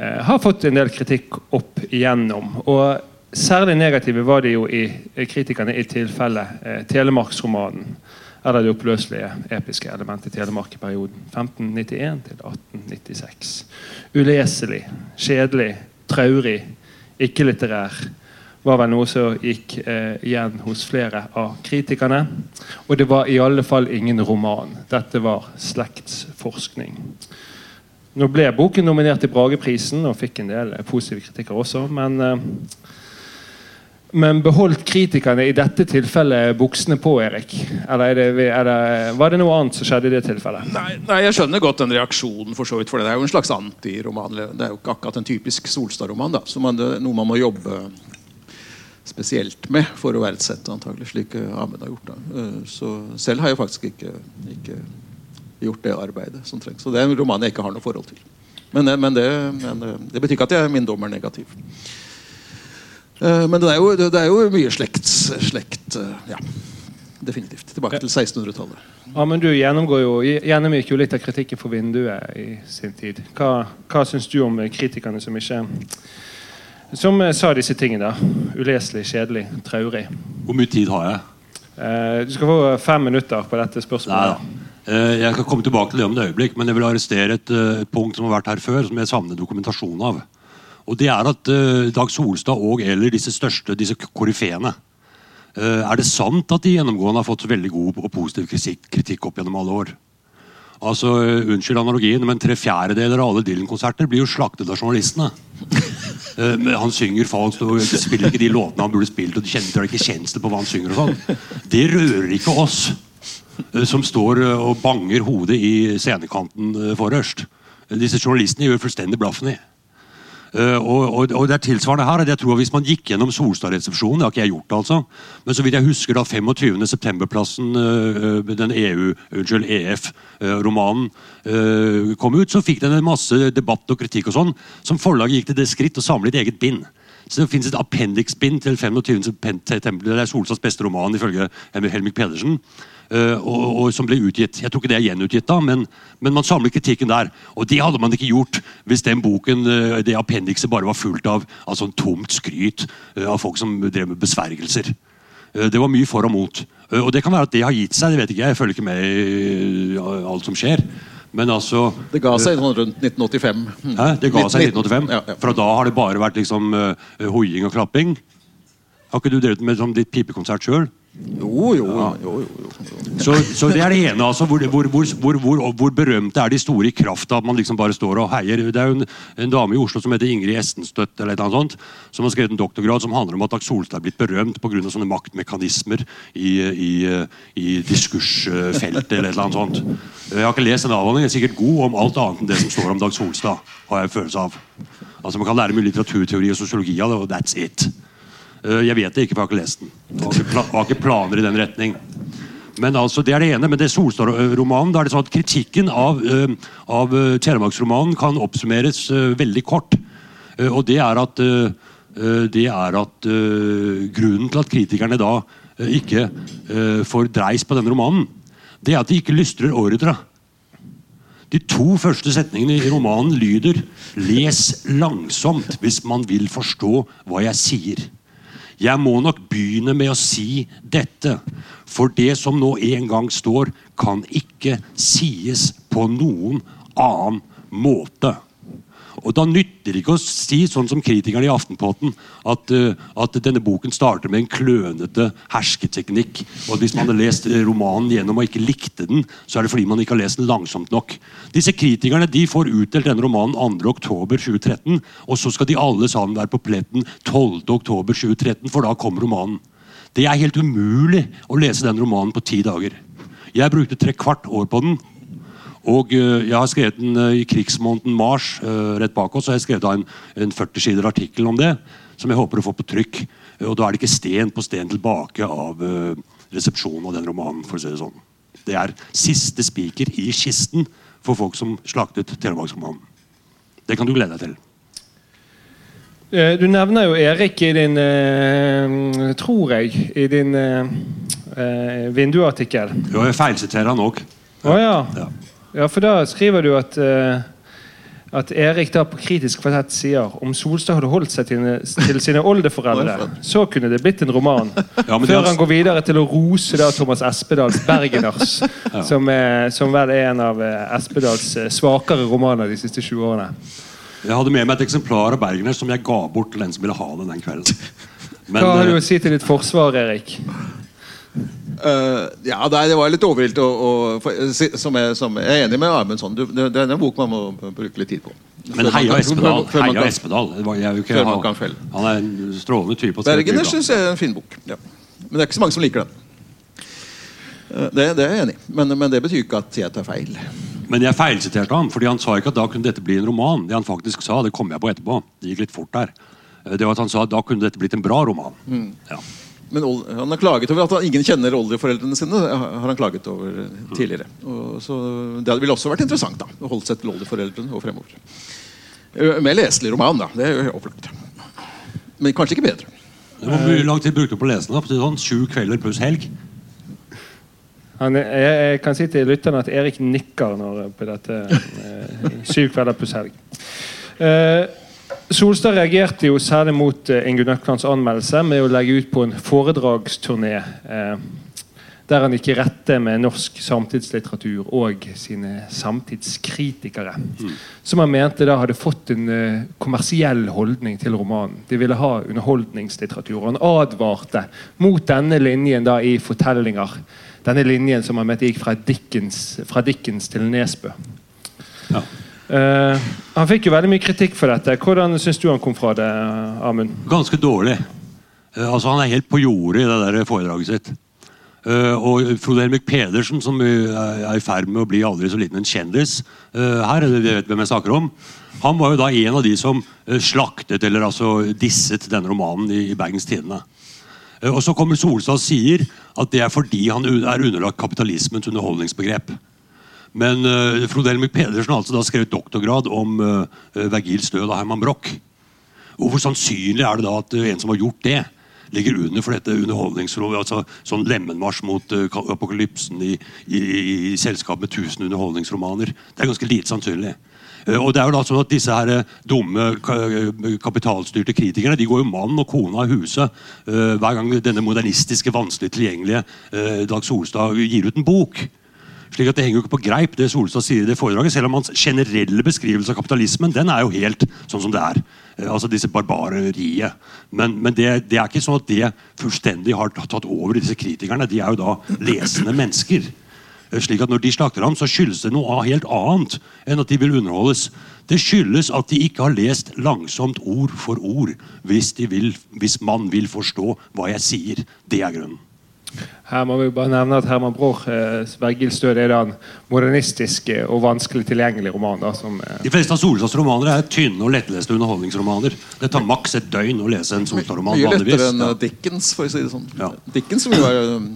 [SPEAKER 2] eh, Har fått en del kritikk opp igjennom. Og særlig negative var de jo i eh, kritikerne i tilfellet eh, Telemarksromanen. Eller det oppløselige episke elementet i Telemark i perioden 1591 til 1896. Uleselig, kjedelig, traurig, ikke-litterær var vel noe som gikk eh, igjen hos flere av kritikerne. Og det var i alle fall ingen roman. Dette var slektsforskning. Nå ble boken nominert til Brageprisen og fikk en del eh, positive kritikker også, men eh, men beholdt kritikerne i dette tilfellet buksene på, Erik? Eller er det, er det, var det noe annet som skjedde i det tilfellet?
[SPEAKER 3] Nei, nei, Jeg skjønner godt den reaksjonen, for så vidt, for det er jo en slags antiroman. Det er jo ikke akkurat en typisk Solstad-roman. da, det er Noe man må jobbe spesielt med for å verdsette, antagelig, slik eh, Ahmed har gjort. da. Eh, Så selv har jeg faktisk ikke, ikke gjort det arbeidet som trengs. Så det er en roman jeg ikke har noe forhold til. Men, eh, men, det, men det betyr ikke at jeg, min dom er negativ. Eh, Men det er jo, det er jo mye slekt, slekt eh, Ja, definitivt. Tilbake til 1600-tallet.
[SPEAKER 2] Ja, men Du gjennomgår jo, gjennomgikk jo litt av kritikken for vinduet i sin tid. Hva, hva syns du om kritikerne som ikke Som eh, sa disse tingene? da? Uleselig, kjedelig, traurig.
[SPEAKER 1] Hvor mye tid har jeg?
[SPEAKER 2] Eh, du skal få fem minutter på dette spørsmålet.
[SPEAKER 1] Eh, Jeg skal komme tilbake til det om et øyeblikk, men jeg vil arrestere et, et punkt som har vært her før, som jeg savner dokumentasjon av. Og det er at uh, Dag Solstad og eller disse største, disse koryfeene uh, Er det sant at de gjennomgående har fått veldig god og positiv kritikk, kritikk opp gjennom alle år? Altså, uh, Unnskyld analogien, men tre fjerdedeler av alle Dylan-konserter blir jo slaktet av journalistene. Eh, han synger falskt og spiller ikke de låtene han burde spilt. og de kjenner ikke kjensel på hva han synger og sånn. Det rører ikke oss eh, som står eh, og banger hodet i scenekanten eh, forrest. Disse journalistene gjør fullstendig blaffen i. Eh, og, og, og det er tilsvarende her. at jeg tror at Hvis man gikk gjennom Solstad-resepsjonen Det har ikke jeg gjort, altså. Men så vidt jeg husker da 25. septemberplassen, eh, den EU, unnskyld, EF-romanen eh, kom ut, så fikk den en masse debatt og kritikk og sånn, som forlaget gikk til det skritt å samle et eget bind. Så Det finnes et appendix-bind til 25. september. Det er Solstads beste roman, ifølge Helmik Pedersen. Eh, og, og som ble utgitt. Jeg tror ikke det er gjenutgitt, da, men, men man samler kritikken der. Og det hadde man ikke gjort hvis den boken, eh, det appendikset bare var fullt av, av sånn tomt skryt eh, av folk som drev med besvergelser. Det var mye for og mot. Og det kan være at det har gitt seg. det vet ikke jeg, Jeg følger ikke med i alt som skjer. Men altså
[SPEAKER 3] Det ga seg sånn rundt 1985. Mm.
[SPEAKER 1] Hæ? Det ga seg i 1985.
[SPEAKER 3] Ja, ja.
[SPEAKER 1] Fra da har det bare vært liksom hoiing og klapping. Har ikke du drevet med sånn ditt pipekonsert sjøl?
[SPEAKER 3] Jo, jo, jo, jo, jo.
[SPEAKER 1] Så, så det er det ene. altså Hvor, hvor, hvor, hvor, berømte er de store i kraft av at man liksom bare står og heier? Det er jo en, en dame i Oslo som heter Ingrid Estenstøtt eller et eller annet sånt, som har skrevet en doktorgrad som handler om at Dag Solstad er blitt berømt pga. sånne maktmekanismer i, i, i diskursfeltet eller et eller annet sånt. Jeg har ikke lest den avhandlingen, jeg er sikkert god om alt annet enn det som står om Dag Solstad. har jeg en følelse av. Altså Man kan lære mye litteraturteori og sosiologi av det, og that's it. Eh, Jeg vet det ikke, for jeg har ikke lest den. Jeg har ikke, planer i den retning. Men altså, Det er det ene. Men det Solstad-romanen, da er det sånn at kritikken av, eh, av eh, Telemarksromanen kan oppsummeres veldig kort. Og det er at, det er at grunnen til at kritikerne da ikke får dreis på denne romanen, det er at de ikke lystrer ordre. De to første setningene i romanen lyder Les langsomt hvis man vil forstå hva jeg sier. Jeg må nok begynne med å si dette, for det som nå en gang står, kan ikke sies på noen annen måte. Og Da nytter det ikke å si sånn som kritikerne i Aftenposten, at, eh, at denne boken starter med en klønete hersketeknikk. Og Hvis man hadde lest romanen gjennom og ikke likte den, så er det fordi man ikke har lest den langsomt nok. Disse kritikerne de får utdelt denne romanen 2.10.2013, og så skal de alle sammen være på pletten 12.10.2013, for da kommer romanen. Det er helt umulig å lese den romanen på ti dager. Jeg brukte tre kvart år på den. Og eh, jeg har skrevet den eh, i krigsmåneden mars eh, rett bak oss. Så har skrevet en, en 40 sider artikkel om det, som jeg håper å få på trykk. Eh, Og da er det ikke sten på sten tilbake av, eh, resepsjonen av den romanen. for å si Det sånn. Det er siste spiker i kisten for folk som slaktet Telemarksromanen. Det kan du glede deg til.
[SPEAKER 2] Eh, Du nevner jo Erik i din eh, Tror jeg i din eh, eh, vinduartikkel.
[SPEAKER 1] Jo, jeg feilsiterer han òg.
[SPEAKER 2] Å ja.
[SPEAKER 1] Ja.
[SPEAKER 2] Ja. For da skriver du at uh, at Erik da på Kritisk kvartett sier om Solstad hadde holdt seg til, til sine oldeforeldre, så kunne det blitt en roman.
[SPEAKER 1] Ja,
[SPEAKER 2] Før han går videre til å rose da Thomas Espedals 'Bergeners', som, er, som vel er en av eh, Espedals eh, svakere romaner de siste 20 årene.
[SPEAKER 1] Jeg hadde med meg et eksemplar av 'Bergeners' som jeg ga bort til den som ville ha det den kvelden. Men,
[SPEAKER 2] Hva har du
[SPEAKER 1] eh,
[SPEAKER 2] å si til ditt forsvar, Erik?
[SPEAKER 3] Eh, ja, det, det var litt overilt. å- for- som, jeg, som jeg er enig med Amundsen. Du, det, det er en bok man må bruke litt tid på.
[SPEAKER 1] men heia Espedal. Heia
[SPEAKER 3] Før man
[SPEAKER 1] han,
[SPEAKER 3] kan felle.
[SPEAKER 1] han er en strålende type.
[SPEAKER 3] Bergener syns jeg er en fin bok. Ja. Men det er ikke så mange som liker den. Eh, Det, det er jeg enig i. Men, men det betyr ikke at jeg tar feil.
[SPEAKER 1] Men jeg feilsiterte ham, fordi han sa ikke at da kunne dette bli en roman. Det han faktisk sa, det kom jeg på etterpå. Det gikk litt fort der. Eh, Det var at Han sa at da kunne dette blitt en bra roman.
[SPEAKER 3] Mm.
[SPEAKER 1] Ja.
[SPEAKER 3] Men han har klaget over at han, ingen kjenner oldeforeldrene sine. har han klaget over eh, tidligere. Og, så Det ville også vært interessant da, å holde seg til oldeforeldrene og fremover. Eh, Med leselig roman, da. Det er jo opplagt. Men kanskje ikke bedre.
[SPEAKER 1] Det var Hvor lang tid brukte du på å lese den? Sånn, Sju kvelder pluss helg?
[SPEAKER 2] Han, jeg, jeg kan si til lytterne at Erik nikker når, på dette eh, syv kvelder pluss helg. Eh, Solstad reagerte jo særlig mot eh, Ingunn Øklands anmeldelse med å legge ut på en foredragsturné eh, der han gikk i rette med norsk samtidslitteratur og sine samtidskritikere. Som han mente da hadde fått en eh, kommersiell holdning til romanen. De ville ha underholdningslitteratur. og Han advarte mot denne linjen da i fortellinger. Denne linjen som han mente gikk fra Dickens, fra Dickens til Nesbø.
[SPEAKER 1] Ja.
[SPEAKER 2] Eh, han fikk jo veldig mye kritikk for dette. Hvordan syns du han kom fra det, Amund?
[SPEAKER 1] Ganske dårlig. Uh, altså Han er helt på jordet i det der foredraget sitt. Uh, og Frode Helmik Pedersen, som er i ferd med å bli aldri så liten en kjendis her, vi vet hvem jeg snakker om, han var jo da en av de som slaktet eller altså disset denne romanen i, i Bergens Tidende. Og så kommer Solstad og sier at det er fordi han er underlagt kapitalismens underholdningsbegrep. Men uh, Frode Helmik Pedersen har altså da skrevet doktorgrad om uh, Vergils død av Herman Broch. Og Hvor sannsynlig er det da at uh, en som har gjort det, ligger under for dette underholdningsrådet? altså Sånn lemenmarsj mot uh, apokalypsen i, i, i selskap med 1000 underholdningsromaner. Det er ganske lite sannsynlig. Og det er jo da sånn at Disse her dumme ka kapitalstyrte kritikerne de går jo mann og kone av huset hver gang denne modernistiske, vanskelig tilgjengelige Dag Solstad gir ut en bok. Slik at Det henger jo ikke på greip, det Solstad sier i det foredraget. Selv om hans generelle beskrivelse av kapitalismen den er jo helt sånn som det er. Eh, altså disse barbareriet. Men, men det, det er ikke sånn at det fullstendig har tatt over disse kritikerne. De er jo da lesende mennesker. Eh, Slik at Når de slakter ham, så skyldes det noe helt annet enn at de vil underholdes. Det skyldes at de ikke har lest langsomt ord for ord hvis, vil, hvis man vil forstå hva jeg sier. Det er grunnen.
[SPEAKER 2] Her må vi bare nevne at Herman Broch, eh, 'Bergils død', er den en modernistisk eh, og vanskelig tilgjengelig roman. Da, som, eh,
[SPEAKER 1] De fleste av Solstads romaner er tynne og lettleste underholdningsromaner. Det tar maks et døgn å lese en Solstad-roman.
[SPEAKER 3] Mye lettere enn eh, Dickens, for å si det sånn.
[SPEAKER 1] Ja.
[SPEAKER 3] Dickens vil være um,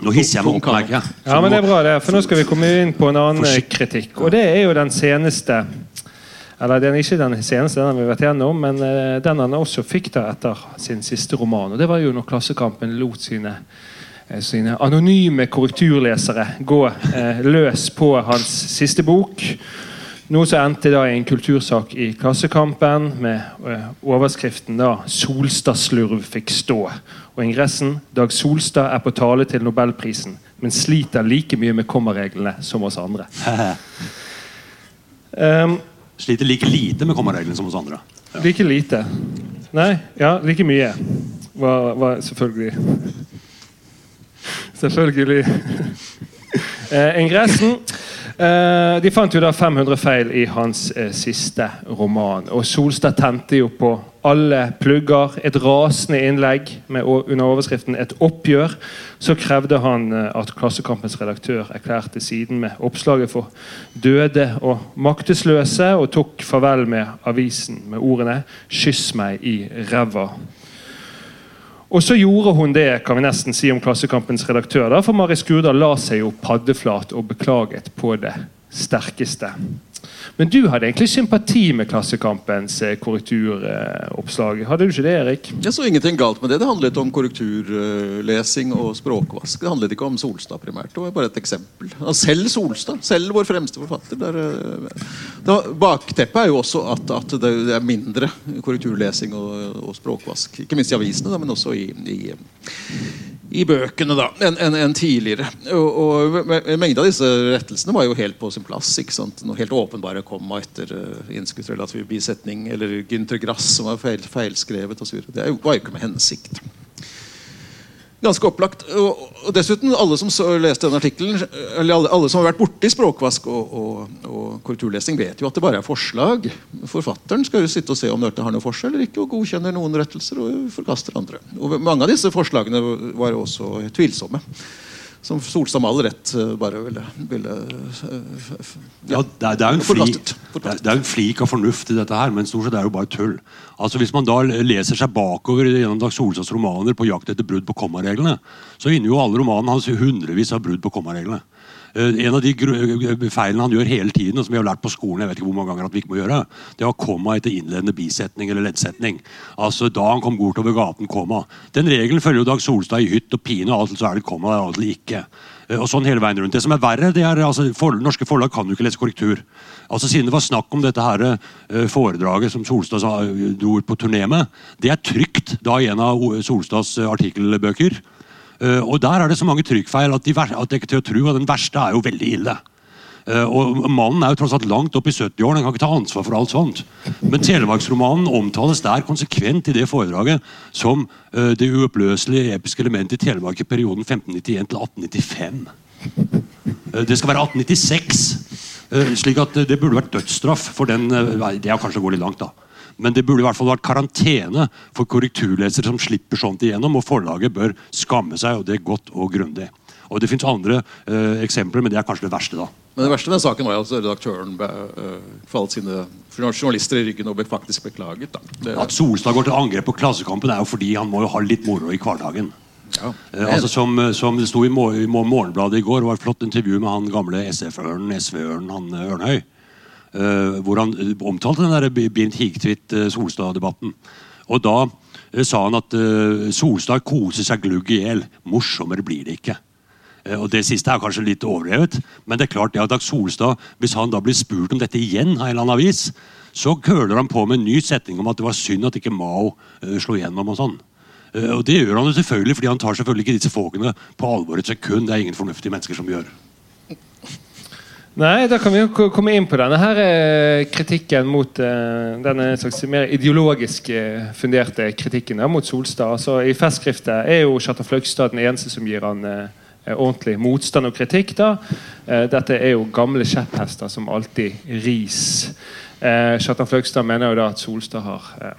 [SPEAKER 1] Nå hisser jeg meg opp, merker jeg.
[SPEAKER 2] ja, men det er bra, det, for nå skal vi komme inn på en annen eh, kritikk. Og det er jo den seneste Eller den er ikke den seneste, den har vi vært gjennom, men den han også fikk da etter sin siste roman. Og det var jo når Klassekampen lot sine sine anonyme korrekturlesere gå eh, løs på hans siste bok. Noe som endte da i en kultursak i Klassekampen med eh, overskriften da 'Solstad-slurv fikk stå'. Og ingressen 'Dag Solstad er på tale til Nobelprisen, men sliter like mye med kommareglene som oss andre'. Um,
[SPEAKER 1] Sliter like lite med kommareglene som oss andre. Ja.
[SPEAKER 2] like lite. Nei, ja, like mye. Var, var selvfølgelig Selvfølgelig. Eh, ingressen eh, De fant jo da 500 feil i hans eh, siste roman. Og Solstad tente jo på alle plugger. Et rasende innlegg med, under overskriften 'Et oppgjør'. Så krevde han eh, at Klassekampens redaktør erklærte siden med oppslaget for døde og maktesløse, og tok farvel med avisen med ordene 'Kyss meg i ræva'. Og så gjorde hun det kan vi nesten si om Klassekampens redaktør. Da, for Mari Skurdal la seg jo paddeflat og beklaget på det sterkeste. Men du hadde egentlig sympati med Klassekampens eh, korrekturoppslag. Hadde du ikke det, Erik?
[SPEAKER 3] Jeg så ingenting galt med det. Det handlet om korrekturlesing og språkvask. Det handlet ikke om Solstad primært. Det var bare et eksempel. Selv Solstad, selv vår fremste forfatter. Der, eh, bakteppet er jo også at, at, det er mindre korrekturlesing og, og språkvask. Ikke minst i avisene, da, men også i, i i bøkene da, enn en, en tidligere. Og, og, En mengde av disse rettelsene var jo helt på sin plass. ikke sant? Noe helt åpenbare komma etter uh, innskuddsrelativ bisetning, eller Gynter Grass som var feil, feilskrevet osv. Det var jo ikke med hensikt. Ganske opplagt. Og, dessuten, alle som leste den artikkelen, eller alle, som har vært borti språkvask og, og, og, korrekturlesing, vet jo at det bare er forslag. Forfatteren skal jo sitte og se om dette har noen forskjell eller ikke, og godkjenner noen rettelser og forkaster andre. Og Mange av disse forslagene var jo også tvilsomme som Solstad med all rett eh, bare ville, ville
[SPEAKER 1] ja, ja, det, er, det, er flik, det, er, en flik av fornuft i dette her, men stort sett er det jo bare tull. Altså Hvis man da leser seg bakover gjennom Dag Solstads romaner på jakt etter brudd på kommareglene, så inneholder jo alle romanene hans hundrevis av brudd på kommareglene. Eh, en av de eh, feilene han gjør hele tiden, og som vi har lært på skolen, jeg vet ikke hvor mange ganger at vi ikke må gjøre, det var komma etter innledende bisetning eller leddsetning. Altså Da han kom bort over gaten, komma. Den regelen følger jo Dag Solstad i hytt og pine. Alt så er det komma, er alt ikke. Eh, og sånn hele veien rundt. Det som er verre, det er altså, for, Norske forlag kan jo ikke lese korrektur. Altså Siden det var snakk om dette her, foredraget som Solstad dro ut på turné med, det er trygt da i en av Solstads artikkelbøker. Uh, og Der er det så mange trykkfeil at, de, at det er ikke til å tro. at Den verste er jo veldig ille. Uh, og Mannen er jo tross alt langt opp i 70-årene, han kan ikke ta ansvar for alt sånt. Men Telemarksromanen omtales der konsekvent i det foredraget som uh, det uoppløselige episke elementet i Telemark i perioden 1591 til 1895. det skal være 1896. slik at det burde vært dødsstraff for den Det er kanskje å gå litt langt, da. Men det burde i hvert fall vært karantene for korrekturlesere som slipper sånt igjennom. Og forlaget bør skamme seg, og det er godt og grundig. Og Det fins andre uh, eksempler, men det er kanskje det verste. da.
[SPEAKER 3] Men Det verste med saken var at redaktøren be, uh, falt sine journalister i ryggen og ble faktisk beklaget.
[SPEAKER 1] Det, at Solstad går til angrep på Klassekampen, er jo fordi han må jo ha litt moro i hverdagen. Ja, Eh, altså som, som, det sto i, i Morgenbladet i går, var et flott intervju med han gamle SF-ørnen, SV-ørnen, han Ørnhøi. Uh, hvor han eh, omtalte den der Birnt Higtvedt-Solstad-debatten. Og Da sa han at Solstad koser seg glugg i hjel. Morsommere blir det ikke. og Det siste er kanskje litt overdrevet, men det er klart det at Solstad, hvis han da blir spurt om dette igjen av en eller annen avis, så køler han på med en ny setning om at det var synd at ikke Mao slo gjennom. og sånn. og Det gjør han jo selvfølgelig fordi han tar selvfølgelig ikke disse folkene på alvor et sekund. Det er ingen fornuftige mennesker som gjør.
[SPEAKER 2] Nei, da kan vi jo komme inn på denne her eh, kritikken mot uh, denne slags mer ideologisk funderte kritikken mot Solstad. Altså, I festskriftet er jo Kjartan Fløgstad den eneste som gir han ordentlig motstand og kritikk. da. Dette er jo gamle kjepphester som alltid ris. Kjartan Fløgstad mener jo da at Solstad har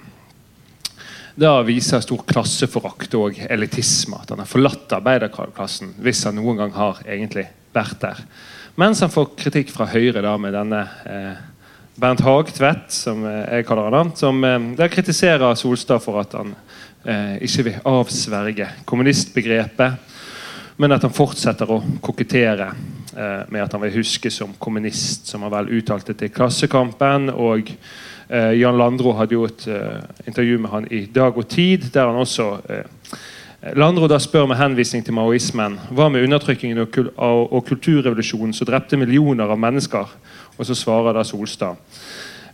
[SPEAKER 2] da viser stor klasseforakt og elitisme. At han har forlatt arbeiderklassen, hvis han noen gang har egentlig vært der. Mens han får kritikk fra Høyre da, med denne eh, Bernt Hagtvedt, som eh, jeg kaller han, som eh, der kritiserer Solstad for at han eh, ikke vil avsverge kommunistbegrepet, men at han fortsetter å kokettere eh, med at han vil huske som kommunist, som han vel uttalte til Klassekampen. og eh, Jan Landro hadde jo et intervju med han i Dag og Tid, der han også Landro da spør med henvisning til maoismen hva med undertrykkingen og kulturrevolusjonen som drepte millioner av mennesker? Og så svarer da Solstad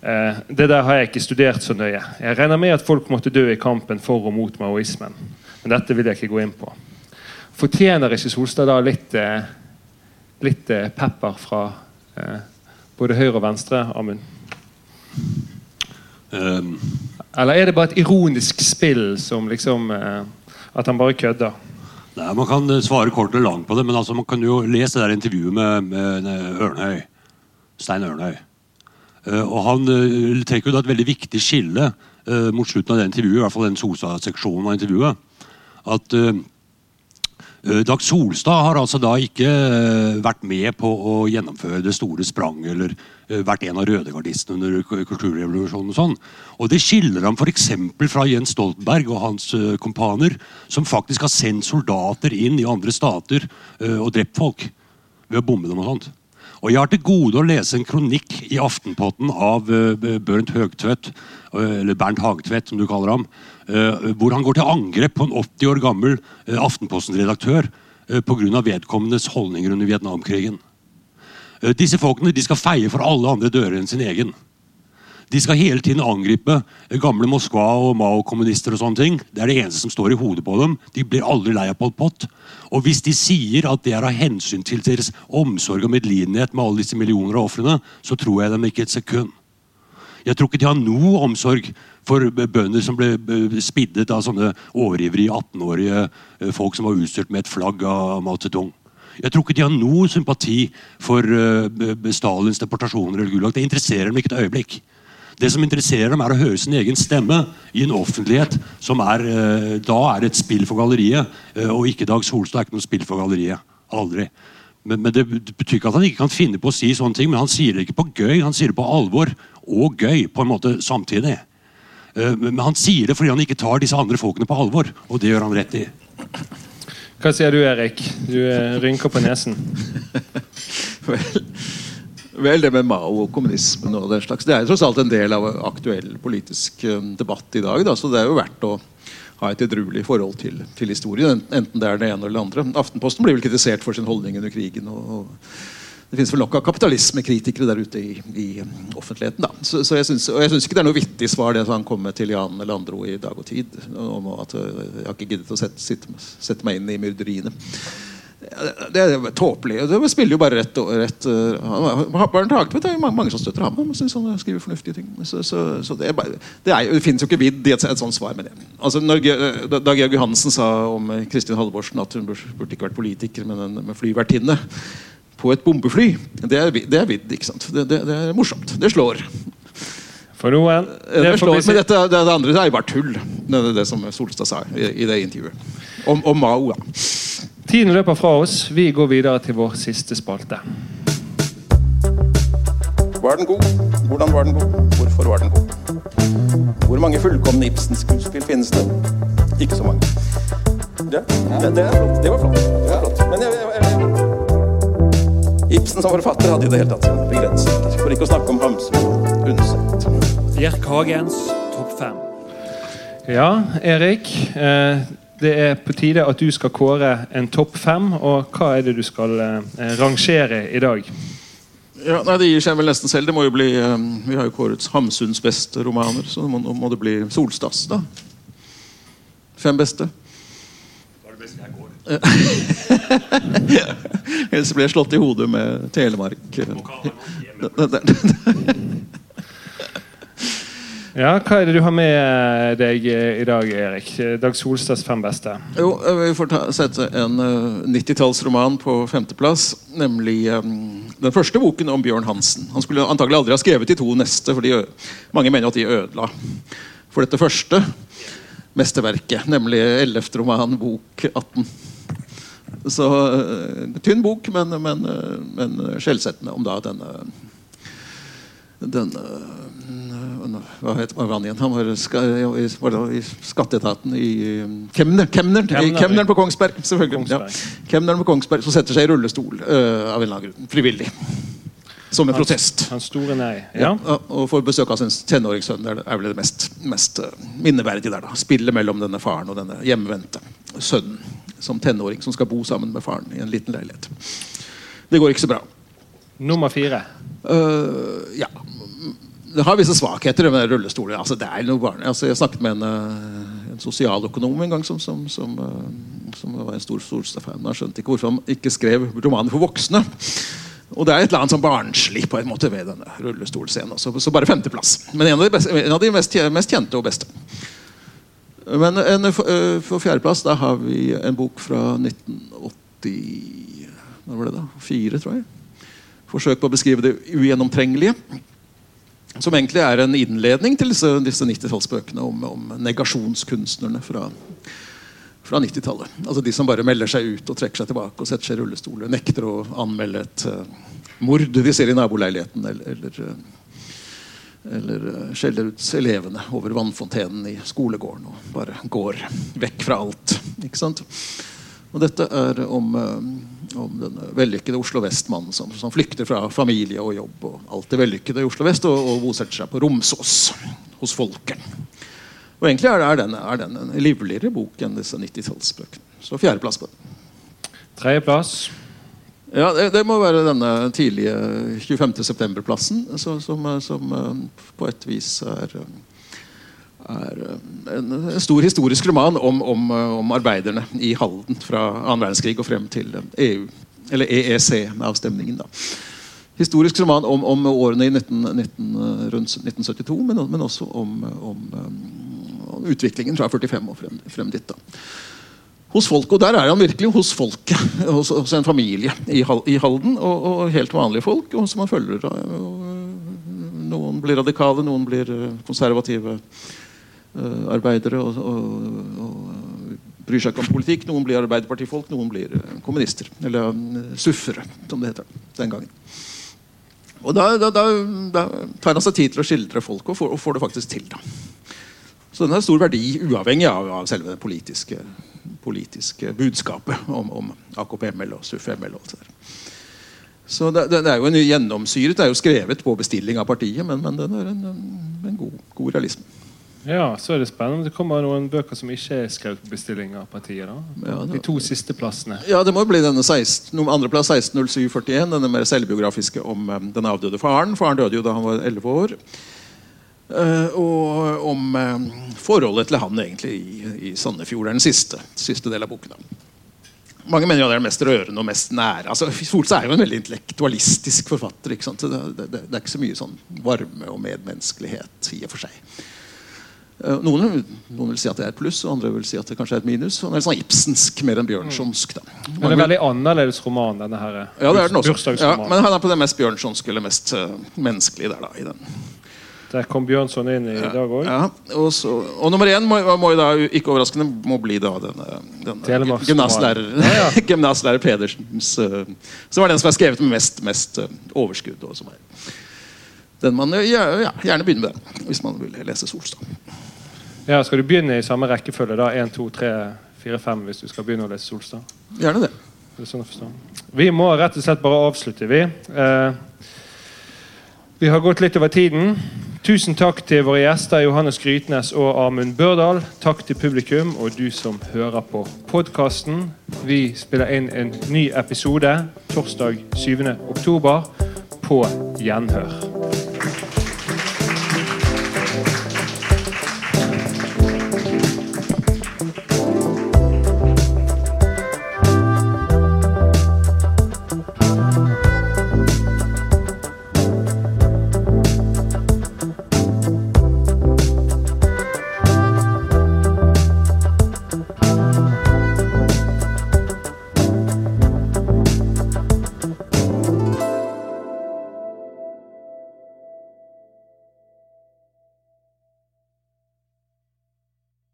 [SPEAKER 2] eh, det der har jeg ikke studert så nøye. Jeg regner med at folk måtte dø i kampen for og mot maoismen. Men dette vil jeg ikke gå inn på. Fortjener ikke Solstad da litt, eh, litt eh, pepper fra eh, både høyre og venstre, Amund? Um. Eller er det bare et ironisk spill som liksom eh, at han bare kødder?
[SPEAKER 1] Nei, Man kan eh, svare kort eller langt på det, men altså, man kan jo lese det der intervjuet med, med Ørnhøy. Stein Ørnhøy. Uh, og Han uh, trekker jo da et veldig viktig skille mot slutten av det intervjuet, i hvert fall den SOSA-seksjonen av intervjuet. At Eh, Dag Solstad har altså da ikke eh, vært med på å gjennomføre det store spranget eller eh, vært en av rødegardistene under kulturrevolusjonen. Og sånn. Og det skiller ham f.eks. fra Jens Stoltenberg og hans eh, kompaner, som faktisk har sendt soldater inn i andre stater eh, og drept folk ved å bombe dem og sånt. Og jeg har til gode å lese en kronikk i Aftenpotten av eh, Bernt Høgtvedt, eh, eller Bernt Hagtvedt, som du kaller ham, eh, hvor han går til angrep på en 80 år gammel eh, Aftenposten-redaktør eh, pga. vedkommendes holdninger under Vietnamkrigen. Eh, Disse folkene skal feie for alle andre dører enn sin egen. De skal hele tiden angripe gamle Moskva og Mao-kommunister. og sånne ting. Det er det eneste som står i hodet på dem. De blir aldri lei av Pol Pot. Og hvis de sier at det er av hensyn til deres omsorg og medlidenhet med alle disse millioner av ofrene, så tror jeg dem ikke et sekund. Jeg tror ikke de har noe omsorg for bønder som ble spiddet av sånne overivrige 18-årige eh, folk som var utstyrt med et flagg av Mao Zedong. Jeg tror ikke de har noe sympati for eh, Stalins deportasjoner eller Gulag. Det interesserer dem ikke et øyeblikk. Det som interesserer dem, er å høre sin egen stemme i en offentlighet som er, eh, da er et spill for galleriet. Og ikke Dag Solstad er ikke noe spill for galleriet. Aldri. Men, men det betyr ikke at han ikke kan finne på å si sånne ting, men han sier det ikke på gøy, han sier det på alvor. Og gøy, på en måte samtidig. Eh, Men han sier det fordi han ikke tar disse andre folkene på alvor, og det gjør han rett i.
[SPEAKER 2] Hva sier du, Erik? Du eh, rynker på nesen.
[SPEAKER 3] Vel, vel, det med Mao og kommunismen og den slags, det er tross alt en del av aktuell politisk eh, debatt i dag. Da, så det er jo verdt å ha et edruelig forhold til, til historien, enten det er det ene eller det andre. Aftenposten blir vel kritisert for sin holdning under krigen. og, og det finnes vel nok av kapitalismekritikere der ute i, i offentligheten. Da. Så, så jeg synes, og jeg syns ikke det er noe vittig svar det han kom med til Jan Landro i Dag og Tid. om at øh, Jeg har ikke giddet å sette, sitte, sette meg inn i myrderiene. Det er tåpelig. Det spiller jo bare rett, rett øh, han- Bernt Hagtvedt er jo mange, som støtter ham. Han synes han skriver fornuftige ting. Så, så, så det, det, det finnes jo ikke vidd i et, et sånt svar med det. Altså, når, da Georg Johansen sa om Kristin Halvorsen at hun burde, ikke vært politiker, men en men flyvertinne på et bombefly, det er, det er vidd. ikke sant? Det, det, det er morsomt. Det slår.
[SPEAKER 2] For noen.
[SPEAKER 3] Det
[SPEAKER 2] Det
[SPEAKER 3] slår men dette, det, det andre er jo bare tull. Det er det som Solstad sa i, i det intervjuet. Om, om Mao. Ja.
[SPEAKER 2] Tiden løper fra oss. Vi går videre til vår siste spalte.
[SPEAKER 4] Var den god? Hvordan var den god? Hvorfor var den god? Hvor mange fullkomne Ibsen-skuespill finnes det? Ikke så mange. Ja, det, det, er det var flott. Det var flott. Ibsen som forfatter hadde i det hele tatt sine begrensninger. For ikke å snakke om Hamsun unnsett Undset.
[SPEAKER 2] Bjerk Hagens topp fem. Ja, Erik. Eh, det er på tide at du skal kåre en topp fem. Og hva er det du skal eh, rangere i dag?
[SPEAKER 3] Ja, nei, Det gir seg vel nesten selv. Det må jo bli, eh, Vi har jo kåret Hamsuns beste romaner, så nå må, må det bli Solstads. da. Fem beste. Ellers blir jeg slått i hodet med Telemark.
[SPEAKER 2] Ja, Hva er det du har med deg eh, i dag, Erik? Dag Solstads fem beste.
[SPEAKER 3] Jo, eh, Vi får ta, sette en uh, 90-tallsroman på femteplass. Nemlig um, den første boken om Bjørn Hansen. Han skulle antagelig aldri ha skrevet de to neste, fordi mange mener at de ødela for dette første mesterverket. Nemlig 11. roman, bok 18. Så eh, tynn bok, men, men, eh, men skjellsettende om da denne denne hva het hva han igjen? Han var, ska, i, skatteetaten i Kemner, Kemner,
[SPEAKER 2] Kemner.
[SPEAKER 3] Kemneren på Kongsberg. selvfølgelig
[SPEAKER 2] Kongsberg.
[SPEAKER 3] Ja. Kemneren på Kongsberg Som setter seg i rullestol uh, av en eller annen grunn. Frivillig. Som en protest.
[SPEAKER 2] Han store nei. Ja.
[SPEAKER 3] Ja, og får besøk av sin tenåringssønn. Det er vel det mest, mest minneverdige der. da Spillet mellom denne faren og denne hjemvendte sønnen som tenåring som skal bo sammen med faren i en liten leilighet. Det går ikke så bra.
[SPEAKER 2] Nummer fire.
[SPEAKER 3] Uh, ja. Det har visse svakheter med rullestoler. Altså, det noe barn. Altså, jeg snakket med en, øh, en sosialøkonom en gang som, som, som, øh, som var en stor Solstad-fan. Han skjønte ikke hvorfor han ikke skrev romaner for voksne. Og det er et eller annet sånn barnslig på en måte ved denne rullestolscenen. Så, så bare femteplass. Men en av de, beste, en av de mest, mest kjente og beste. Men en, for, øh, fjerdeplass da har vi en bok fra 1980 Hva var det da? Fire, tror jeg. Forsøk på å beskrive det ugjennomtrengelige. Som egentlig er en innledning til disse, disse 90-tallsbøkene om, om negasjonskunstnerne fra, fra 90-tallet. Altså de som bare melder seg ut og trekker seg tilbake og setter seg i rullestol. Nekter å anmelde et uh, mord de ser i naboleiligheten. Eller, eller, uh, eller uh, skjeller ut elevene over vannfontenen i skolegården og bare går vekk fra alt. Ikke sant? Og dette er om, om den vellykkede Oslo Vest-mannen som, som, flykter fra familie og jobb og alt det vellykkede i Oslo Vest og, og bosetter seg på Romsås hos folket. Og egentlig er, den, er den en livligere bok enn disse 90-tallsbøkene. Så fjerdeplass på den.
[SPEAKER 2] Tredjeplass?
[SPEAKER 3] Ja, det, det, må være denne tidlige 25. september-plassen, som, som, som, på et vis er, er en, en, stor historisk roman om, om, om, arbeiderne i Halden fra annen verdenskrig og frem til EU, eller EEC-avstemningen. da historisk roman om, om årene i 19, 19, rundt 1972, men, men også om, om, utviklingen fra 45 og frem, frem dit. da. Hos folk, og Der er han virkelig hos folket. Hos, hos en familie i, Halden. Og, og, helt vanlige folk og som han følger. Noen blir radikale, noen blir eh, konservative uh, arbeidere og, og, og, bryr seg ikke om politikk. Noen blir arbeiderpartifolk, noen blir uh, kommunister. Eller uh, suffere, som det heter den gangen. Og da, da, da, da, tar han seg tid til å skildre folk, og får, og får det faktisk til. da. Så den har stor verdi uavhengig av, av selve det politiske, politiske budskapet om, om AKP-ML og SUF-ML. og alt det der. Så det, det, er jo en gjennomsyret, det er jo skrevet på bestilling av partiet, men, men den er en, en god, god, realisme.
[SPEAKER 2] Ja, så er det spennende. Det kommer noen bøker som ikke er skrevet på bestilling av partiet. Ja, det, De to siste plassene.
[SPEAKER 3] Ja, det må bli denne 16, andreplass 160741, denne mer selvbiografiske om um, den avdøde faren. Faren døde jo da han var 11 år. Uh, og om uh, forholdet til han egentlig i, i Sandefjord. er den siste, siste del av boken. Mange mener jo det er den mest rørende og mest nære. Altså, Solstad er jo en veldig intellektualistisk forfatter. ikke sant? Det, det, det, er ikke så mye sånn varme og medmenneskelighet i og for seg. Uh, noen, noen, vil si at det er et pluss, og andre vil si at det kanskje er et minus. Han er sånn Ibsensk mer enn Bjørnsonsk. da.
[SPEAKER 2] Men det er veldig annerledes roman, denne her.
[SPEAKER 3] Ja, det er den også. Ja, men han er på det mest Bjørnsonske, eller mest uh, menneskelige der, da. i den.
[SPEAKER 2] Der kom Bjørnson inn i ja, dag òg.
[SPEAKER 3] Ja. Og, og, nummer én må, må da, ikke overraskende må bli da denne, denne gymnaslærer, ja, gymnaslærer Pedersens uh, Som er den som er skrevet med mest, mest uh, overskudd. Og som er. Den man ja, gjerne begynner med den, hvis man vil lese Solstad.
[SPEAKER 2] Ja, Skal du begynne i samme rekkefølge? da? 1, 2, 3, 4, 5 hvis du skal begynne å lese Solstad?
[SPEAKER 3] Gjerne det.
[SPEAKER 2] det sånn vi må rett og slett bare avslutte, vi. Uh, vi har gått litt over tiden. Tusen takk til våre gjester Johannes Grytnes og Amund Børdal. Takk til publikum og du som hører på podkasten. Vi spiller inn en ny episode torsdag 7. oktober på Gjenhør.